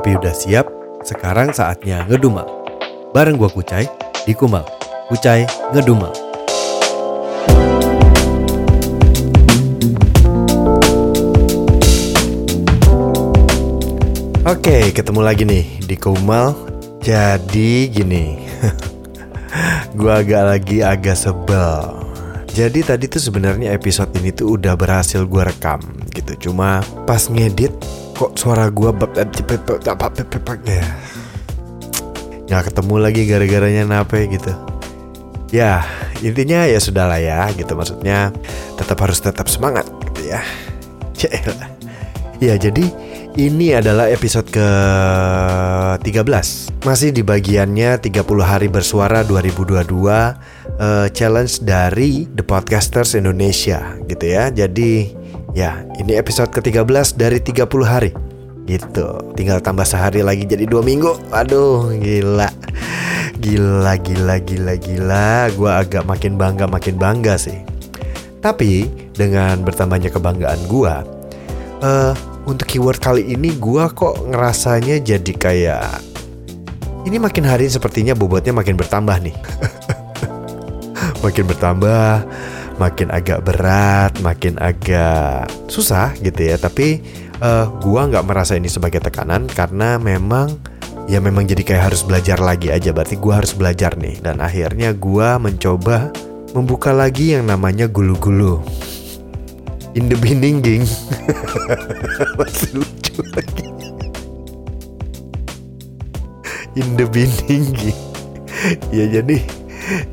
Kopi udah siap, sekarang saatnya ngedumel. Bareng gua Kucai di Kumal. Kucai ngedumel. Oke, ketemu lagi nih di Kumal. Jadi gini, gua agak lagi agak sebel. Jadi tadi tuh sebenarnya episode ini tuh udah berhasil gua rekam gitu. Cuma pas ngedit kok suara bab ya nggak ketemu lagi gara-garanya nape gitu. Ya intinya ya sudahlah ya gitu maksudnya tetap harus tetap semangat gitu ya. Cielah. Ya jadi ini adalah episode ke-13 Masih di bagiannya 30 hari bersuara 2022 uh, Challenge dari The Podcasters Indonesia gitu ya Jadi ya ini episode ke-13 dari 30 hari. Gitu. Tinggal tambah sehari lagi jadi dua minggu. Aduh gila. Gila gila gila gila. Gue agak makin bangga makin bangga sih. Tapi dengan bertambahnya kebanggaan gue uh, untuk keyword kali ini gua kok ngerasanya jadi kayak ini makin hari sepertinya bobotnya makin bertambah nih. makin bertambah, makin agak berat, makin agak susah gitu ya. Tapi uh, gua nggak merasa ini sebagai tekanan karena memang ya memang jadi kayak harus belajar lagi aja. Berarti gua harus belajar nih. Dan akhirnya gua mencoba membuka lagi yang namanya gulu-gulu in the beginning masih lucu lagi in the beginning ya jadi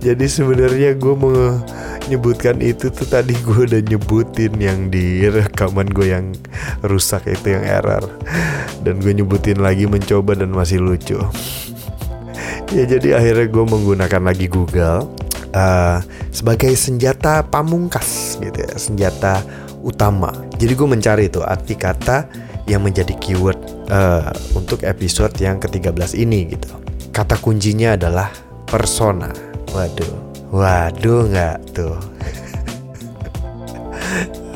jadi sebenarnya gue mau nyebutkan itu tuh tadi gue udah nyebutin yang di rekaman gue yang rusak itu yang error dan gue nyebutin lagi mencoba dan masih lucu ya jadi akhirnya gue menggunakan lagi Google uh, sebagai senjata pamungkas gitu ya senjata utama. Jadi gue mencari itu arti kata yang menjadi keyword uh, untuk episode yang ke-13 ini gitu. Kata kuncinya adalah persona. Waduh, waduh nggak tuh.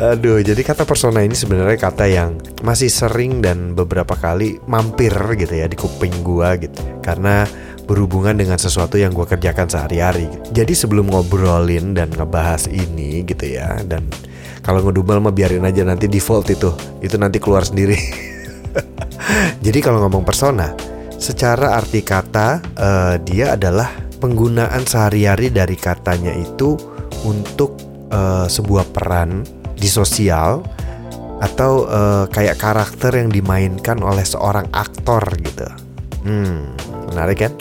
Aduh, jadi kata persona ini sebenarnya kata yang masih sering dan beberapa kali mampir gitu ya di kuping gua gitu. Karena berhubungan dengan sesuatu yang gue kerjakan sehari-hari. Jadi sebelum ngobrolin dan ngebahas ini gitu ya, dan kalau ngedumel mah biarin aja nanti default itu, itu nanti keluar sendiri. Jadi kalau ngomong persona, secara arti kata uh, dia adalah penggunaan sehari-hari dari katanya itu untuk uh, sebuah peran di sosial atau uh, kayak karakter yang dimainkan oleh seorang aktor gitu. Hmm, menarik kan?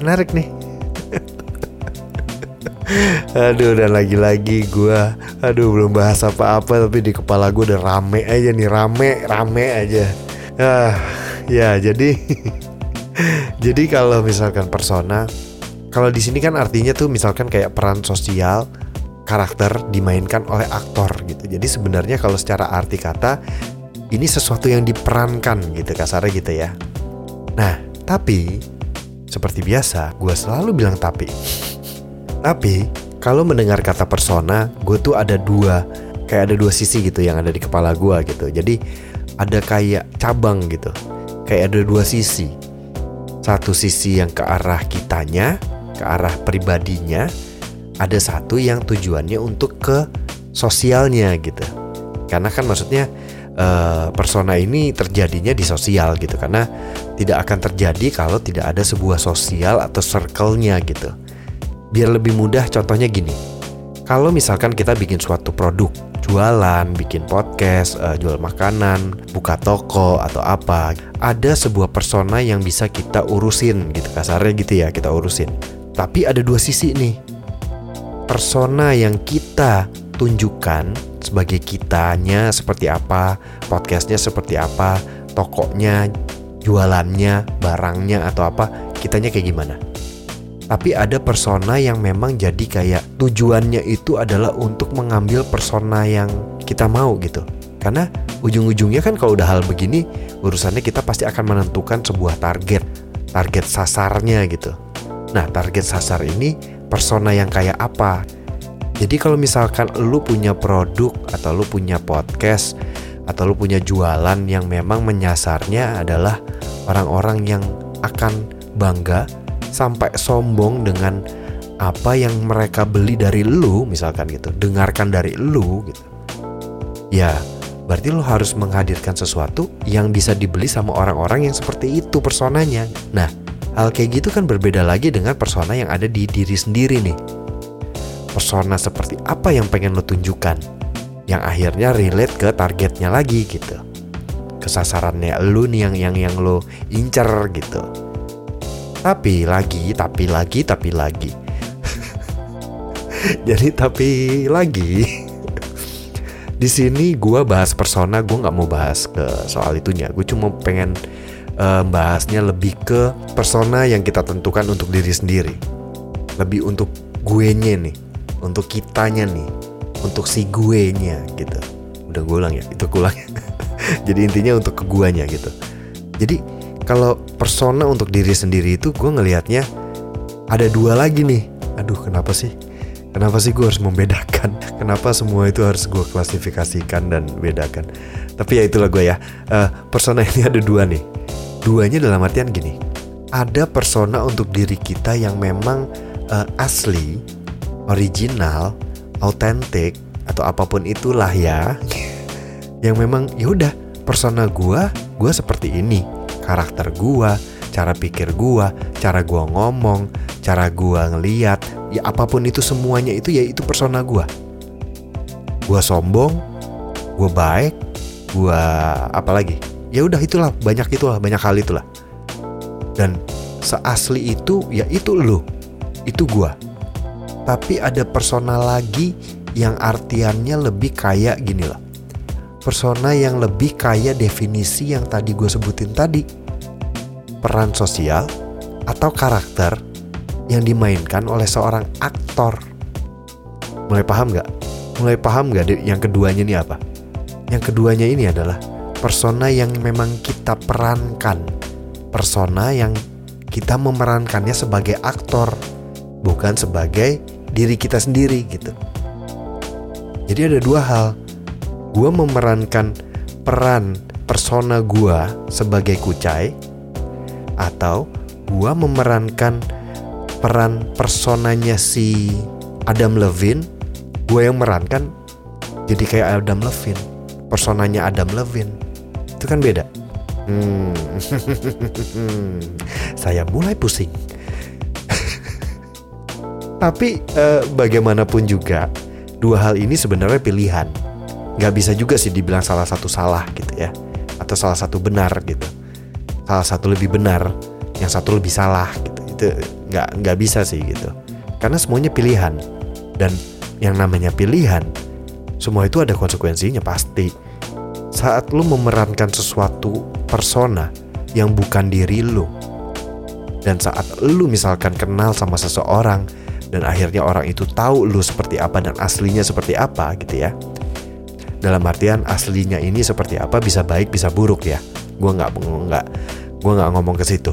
menarik nih Aduh dan lagi-lagi gue Aduh belum bahas apa-apa Tapi di kepala gue udah rame aja nih Rame, rame aja ah, Ya jadi Jadi kalau misalkan persona Kalau di sini kan artinya tuh misalkan kayak peran sosial Karakter dimainkan oleh aktor gitu Jadi sebenarnya kalau secara arti kata Ini sesuatu yang diperankan gitu kasarnya gitu ya Nah tapi seperti biasa, gue selalu bilang tapi. Tapi, kalau mendengar kata persona, gue tuh ada dua, kayak ada dua sisi gitu yang ada di kepala gue gitu. Jadi, ada kayak cabang gitu. Kayak ada dua sisi. Satu sisi yang ke arah kitanya, ke arah pribadinya. Ada satu yang tujuannya untuk ke sosialnya gitu. Karena kan maksudnya uh, persona ini terjadinya di sosial gitu karena tidak akan terjadi kalau tidak ada sebuah sosial atau circle-nya gitu. Biar lebih mudah contohnya gini. Kalau misalkan kita bikin suatu produk, jualan, bikin podcast, uh, jual makanan, buka toko atau apa, ada sebuah persona yang bisa kita urusin gitu kasarnya gitu ya, kita urusin. Tapi ada dua sisi nih. Persona yang kita tunjukkan sebagai kitanya seperti apa, podcastnya seperti apa, tokonya, jualannya, barangnya atau apa, kitanya kayak gimana. Tapi ada persona yang memang jadi kayak tujuannya itu adalah untuk mengambil persona yang kita mau gitu. Karena ujung-ujungnya kan kalau udah hal begini, urusannya kita pasti akan menentukan sebuah target, target sasarnya gitu. Nah, target sasar ini persona yang kayak apa? Jadi kalau misalkan lu punya produk atau lu punya podcast atau lu punya jualan yang memang menyasarnya adalah orang-orang yang akan bangga sampai sombong dengan apa yang mereka beli dari lu misalkan gitu dengarkan dari lu gitu ya berarti lo harus menghadirkan sesuatu yang bisa dibeli sama orang-orang yang seperti itu personanya nah hal kayak gitu kan berbeda lagi dengan persona yang ada di diri sendiri nih. Persona seperti apa yang pengen lo tunjukkan? Yang akhirnya relate ke targetnya lagi gitu. Kesasarannya lu nih yang yang yang lo incer gitu. Tapi lagi tapi lagi tapi lagi. Jadi tapi lagi. Di sini gue bahas persona, gue nggak mau bahas ke soal itunya. Gue cuma pengen uh, bahasnya lebih ke persona yang kita tentukan untuk diri sendiri. Lebih untuk gue nya nih, untuk kitanya nih, untuk si gue nya gitu. Udah gue ulang ya, itu gue ulang. Jadi intinya untuk ke guanya gitu. Jadi kalau persona untuk diri sendiri itu gue ngelihatnya ada dua lagi nih. Aduh kenapa sih? Kenapa sih gue harus membedakan? Kenapa semua itu harus gue klasifikasikan dan bedakan? Tapi ya itulah gue ya. Uh, persona ini ada dua nih. Duanya dalam artian gini. Ada persona untuk diri kita yang memang uh, asli, original, autentik atau apa pun itulah ya. yang memang yaudah persona gue, gue seperti ini. Karakter gue, cara pikir gue, cara gue ngomong, cara gue ngeliat, ya apa pun itu semuanya itu ya itu persona gue. Gue sombong, gue baik, gue apa lagi? Ya udah itulah banyak itulah banyak hal itulah. Dan seasli itu ya itu lo, itu gue. Tapi ada persona lagi yang artiannya lebih kayak gini loh. Persona yang lebih kaya definisi yang tadi gue sebutin tadi. Peran sosial atau karakter yang dimainkan oleh seorang aktor. Mulai paham nggak? Mulai paham nggak yang keduanya ini apa? Yang keduanya ini adalah persona yang memang kita perankan. Persona yang kita memerankannya sebagai aktor, bukan sebagai diri kita sendiri gitu. Jadi ada dua hal. Gue memerankan peran persona gue sebagai kucai atau gue memerankan peran personanya si Adam Levine gue yang merankan jadi kayak Adam Levine personanya Adam Levine itu kan beda. Hmm. saya mulai pusing. Tapi eh, bagaimanapun juga dua hal ini sebenarnya pilihan. Nggak bisa juga sih dibilang salah satu salah gitu ya. Atau salah satu benar gitu. Salah satu lebih benar yang satu lebih salah gitu. Itu nggak nggak bisa sih gitu. Karena semuanya pilihan. Dan yang namanya pilihan semua itu ada konsekuensinya pasti saat lu memerankan sesuatu persona yang bukan diri lu. Dan saat lu misalkan kenal sama seseorang dan akhirnya orang itu tahu lu seperti apa dan aslinya seperti apa gitu ya. Dalam artian aslinya ini seperti apa bisa baik bisa buruk ya. Gue nggak nggak gue nggak ngomong ke situ.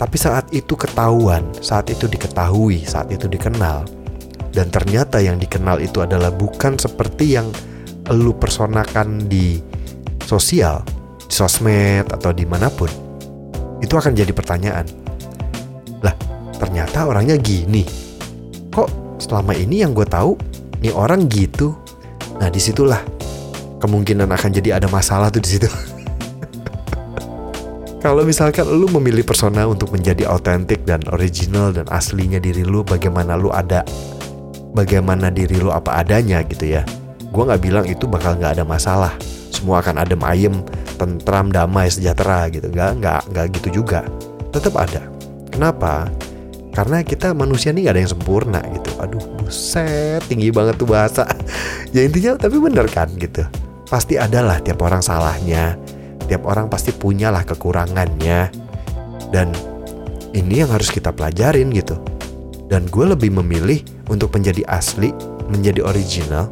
Tapi saat itu ketahuan, saat itu diketahui, saat itu dikenal, dan ternyata yang dikenal itu adalah bukan seperti yang lu personakan di sosial, di sosmed atau di mana pun, itu akan jadi pertanyaan. Lah, ternyata orangnya gini. Kok selama ini yang gue tahu, nih orang gitu. Nah di situlah kemungkinan akan jadi ada masalah tuh di situ. Kalau misalkan lu memilih persona untuk menjadi autentik dan original dan aslinya diri lu, bagaimana lu ada, bagaimana diri lu apa adanya gitu ya. Gue nggak bilang itu bakal nggak ada masalah. Semua akan adem ayem, tentram, damai, sejahtera gitu. Nggak, nggak, nggak gitu juga. Tetap ada. Kenapa? Karena kita manusia nih gak ada yang sempurna gitu. Aduh, buset, tinggi banget tuh bahasa. ya intinya tapi bener kan gitu. Pasti ada lah tiap orang salahnya Tiap orang pasti punyalah kekurangannya. Dan ini yang harus kita pelajarin gitu. Dan gue lebih memilih untuk menjadi asli, menjadi original,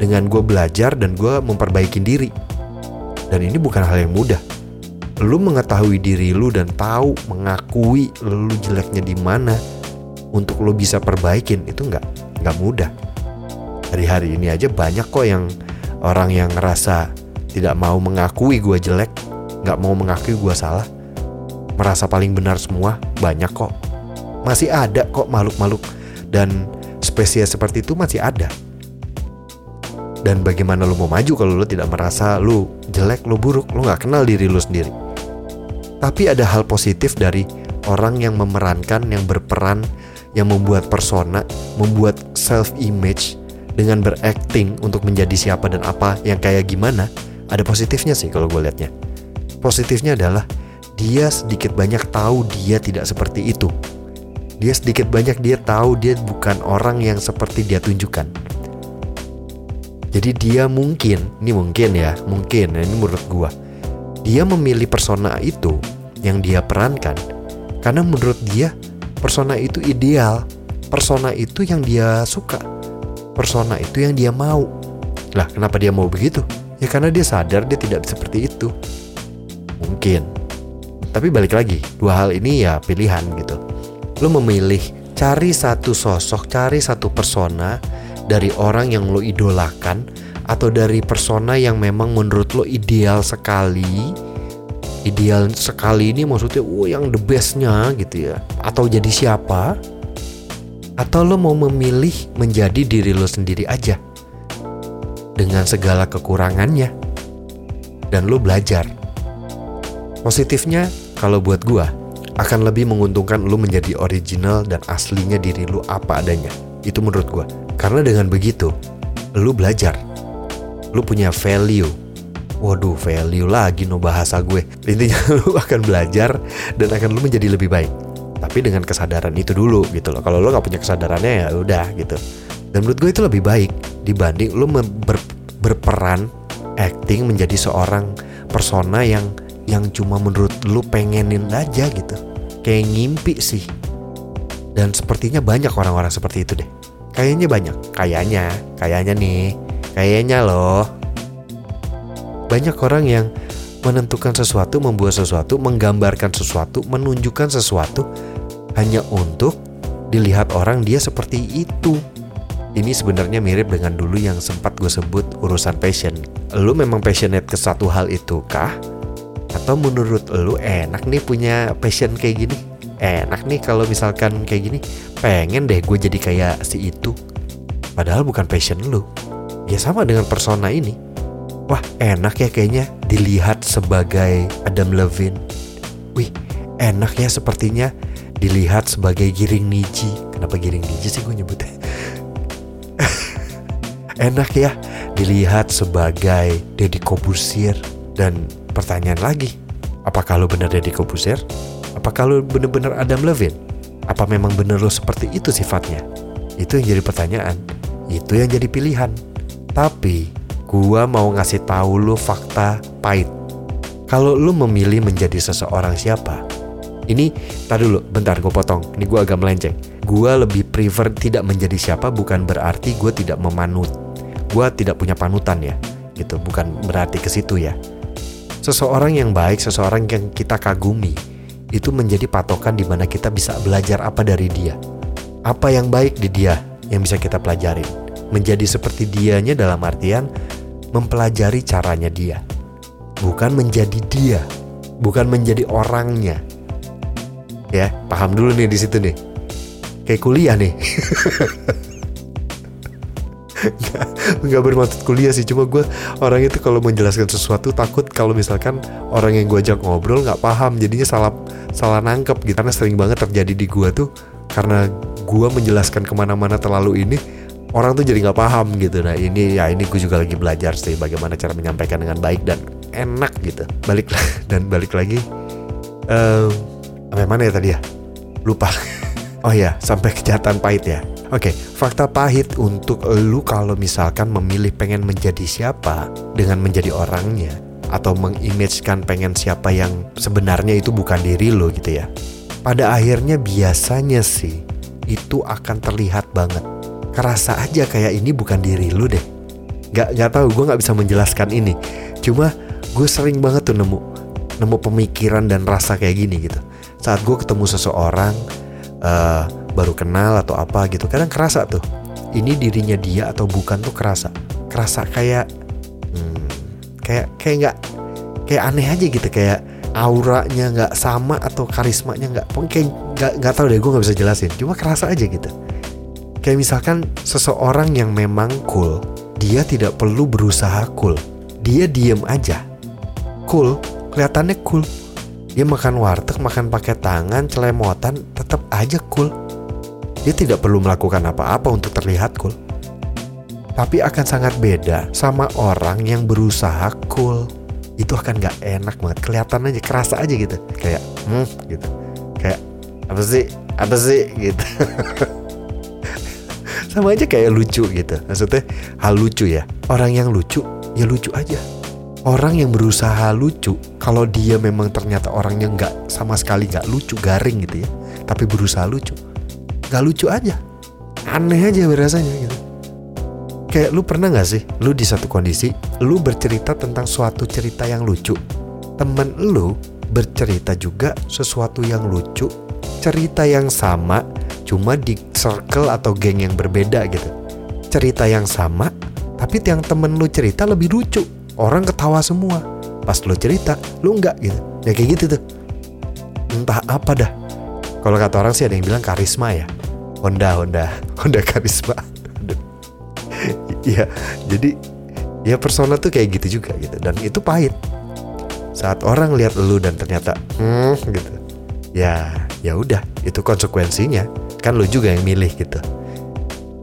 dengan gue belajar dan gue memperbaiki diri. Dan ini bukan hal yang mudah. Lu mengetahui diri lu dan tahu mengakui lu jeleknya di mana untuk lu bisa perbaikin itu nggak nggak mudah. Hari-hari ini aja banyak kok yang orang yang ngerasa tidak mau mengakui gue jelek, nggak mau mengakui gue salah. merasa paling benar semua banyak kok masih ada kok makhluk-makhluk dan spesies seperti itu masih ada dan bagaimana lu mau maju kalau lu tidak merasa lu jelek lu buruk lu nggak kenal diri lu sendiri. Tapi ada hal positif dari orang yang memerankan yang berperan yang membuat persona membuat self image dengan berakting untuk menjadi siapa dan apa yang kayak gimana ada positifnya sih kalau gue liatnya. Positifnya adalah dia sedikit banyak tahu dia tidak seperti itu. Dia sedikit banyak dia tahu dia bukan orang yang seperti dia tunjukkan. Jadi dia mungkin, ini mungkin ya, mungkin ini menurut gua. Dia memilih persona itu yang dia perankan karena menurut dia persona itu ideal, persona itu yang dia suka, persona itu yang dia mau. Lah, kenapa dia mau begitu? Ya karena dia sadar dia tidak seperti itu. Mungkin. Tapi balik lagi, dua hal ini ya pilihan gitu lo memilih cari satu sosok, cari satu persona dari orang yang lo idolakan atau dari persona yang memang menurut lo ideal sekali. Ideal sekali ini maksudnya oh yang the bestnya gitu ya. Atau jadi siapa? Atau lo mau memilih menjadi diri lo sendiri aja dengan segala kekurangannya dan lo belajar. Positifnya kalau buat gua akan lebih menguntungkan lu menjadi original dan aslinya diri lu apa adanya. Itu menurut gue. Karena dengan begitu, lu belajar. Lu punya value. Waduh, value lagi no bahasa gue. Intinya lu akan belajar dan akan lu menjadi lebih baik. Tapi dengan kesadaran itu dulu gitu loh. Kalau lu gak punya kesadarannya ya udah gitu. Dan menurut gue itu lebih baik dibanding lu ber, berperan acting menjadi seorang persona yang yang cuma menurut lu pengenin aja gitu kayak ngimpi sih dan sepertinya banyak orang-orang seperti itu deh kayaknya banyak kayaknya kayaknya nih kayaknya loh banyak orang yang menentukan sesuatu membuat sesuatu menggambarkan sesuatu menunjukkan sesuatu hanya untuk dilihat orang dia seperti itu ini sebenarnya mirip dengan dulu yang sempat gue sebut urusan passion. Lu memang passionate ke satu hal itu kah? Atau menurut lu enak nih punya passion kayak gini? Enak nih kalau misalkan kayak gini, pengen deh gue jadi kayak si itu. Padahal bukan passion lu. Ya sama dengan persona ini. Wah enak ya kayaknya dilihat sebagai Adam Levine. Wih enak ya sepertinya dilihat sebagai Giring Niji. Kenapa Giring Niji sih gue nyebutnya? enak ya dilihat sebagai Deddy Kobusir dan pertanyaan lagi. Apakah lo benar Deddy Kobuser? Apakah lo benar-benar Adam Levine? Apa memang benar lo seperti itu sifatnya? Itu yang jadi pertanyaan. Itu yang jadi pilihan. Tapi gua mau ngasih tahu lo fakta pahit. Kalau lo memilih menjadi seseorang siapa? Ini, tadi dulu, bentar gue potong. Ini gue agak melenceng. Gue lebih prefer tidak menjadi siapa bukan berarti gue tidak memanut. Gue tidak punya panutan ya, gitu. Bukan berarti ke situ ya Seseorang yang baik, seseorang yang kita kagumi, itu menjadi patokan di mana kita bisa belajar apa dari dia. Apa yang baik di dia yang bisa kita pelajarin. Menjadi seperti dianya dalam artian mempelajari caranya dia. Bukan menjadi dia, bukan menjadi orangnya. Ya, paham dulu nih di situ nih. Kayak kuliah nih. nggak bermaksud kuliah sih cuma gue orang itu kalau menjelaskan sesuatu takut kalau misalkan orang yang gue ajak ngobrol nggak paham jadinya salah salah nangkep gitu. Karena sering banget terjadi di gue tuh karena gue menjelaskan ke mana-mana terlalu ini orang tuh jadi nggak paham gitu. Nah ini ya ini gue juga lagi belajar sih bagaimana cara menyampaikan dengan baik dan enak gitu. Balik dan balik lagi um, mana ya tadi ya? Lupa. Oh ya sampai kejahatan pahit ya Oke, okay, fakta pahit untuk lu kalau misalkan memilih pengen menjadi siapa dengan menjadi orangnya atau mengimagekan pengen siapa yang sebenarnya itu bukan diri lo gitu ya. Pada akhirnya biasanya sih itu akan terlihat banget. Kerasa aja kayak ini bukan diri lu deh. Gak, gak tahu gue gak bisa menjelaskan ini. Cuma gue sering banget tuh nemu nemu pemikiran dan rasa kayak gini gitu. Saat gue ketemu seseorang, uh, baru kenal atau apa gitu kadang kerasa tuh. Ini dirinya dia atau bukan tuh kerasa. Kerasa kayak hmm, kayak kayak nggak kayak aneh aja gitu kayak auranya nggak sama atau karismanya nggak kayak nggak nggak tahu deh gue nggak bisa jelasin. Cuma kerasa aja gitu. Kayak misalkan seseorang yang memang cool dia tidak perlu berusaha cool. Dia diem aja. Cool kelihatannya cool. Dia makan warteg makan pakai tangan celemotan tetap aja cool dia tidak perlu melakukan apa-apa untuk terlihat cool. Tapi akan sangat beda sama orang yang berusaha cool. Itu akan gak enak banget. Kelihatan aja kerasa aja gitu. Kayak hmm gitu. Kayak apa sih? Apa sih? Gitu. Sama aja kayak lucu gitu. Maksudnya hal lucu ya. Orang yang lucu ya lucu aja. Orang yang berusaha lucu kalau dia memang ternyata orangnya nggak sama sekali nggak lucu garing gitu ya. Tapi berusaha lucu nggak lucu aja aneh aja berasanya gitu Kayak lu pernah gak sih, lu di satu kondisi, lu bercerita tentang suatu cerita yang lucu. Temen lu bercerita juga sesuatu yang lucu, cerita yang sama, cuma di circle atau geng yang berbeda gitu. Cerita yang sama, tapi yang temen lu cerita lebih lucu. Orang ketawa semua. Pas lu cerita, lu enggak gitu. Ya kayak gitu tuh. Entah apa dah. Kalau kata orang sih ada yang bilang karisma ya. Honda, Honda, Honda karisma. Iya, jadi ya persona tuh kayak gitu juga gitu dan itu pahit. Saat orang lihat lu dan ternyata hmm gitu. Ya, ya udah, itu konsekuensinya. Kan lu juga yang milih gitu.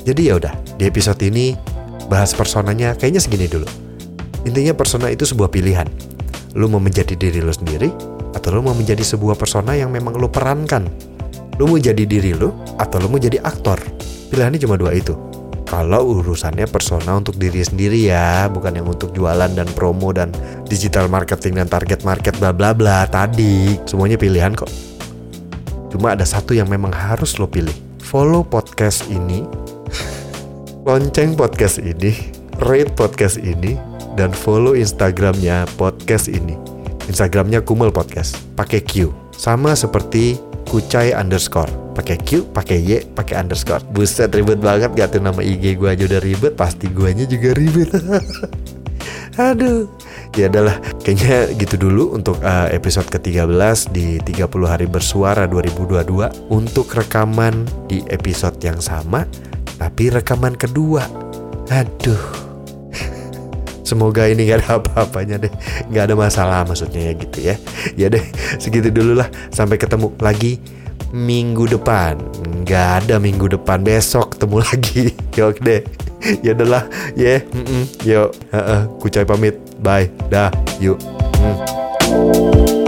Jadi ya udah, di episode ini bahas personanya kayaknya segini dulu. Intinya persona itu sebuah pilihan. Lu mau menjadi diri lu sendiri atau lu mau menjadi sebuah persona yang memang lu perankan. Lu mau jadi diri lu atau lu mau jadi aktor. Pilihannya cuma dua itu kalau urusannya persona untuk diri sendiri ya, bukan yang untuk jualan dan promo dan digital marketing dan target market bla bla bla tadi. Semuanya pilihan kok. Cuma ada satu yang memang harus lo pilih. Follow podcast ini, lonceng podcast ini, rate podcast ini, dan follow Instagramnya podcast ini. Instagramnya Kumel Podcast, pakai Q. Sama seperti kucai underscore. Pakai Q pakai Y pakai underscore. Buset ribet banget gak tuh nama IG gue aja udah ribet pasti guanya juga ribet. Aduh. Ya adalah kayaknya gitu dulu untuk uh, episode ke-13 di 30 hari bersuara 2022 untuk rekaman di episode yang sama tapi rekaman kedua. Aduh Semoga ini gak ada apa-apanya deh. Gak ada masalah maksudnya ya gitu ya. Ya deh segitu dulu lah. Sampai ketemu lagi minggu depan. Gak ada minggu depan. Besok ketemu lagi. Yuk deh. Ya adalah Ya. Yuk. Kucai pamit. Bye. Dah. Yuk. Mm.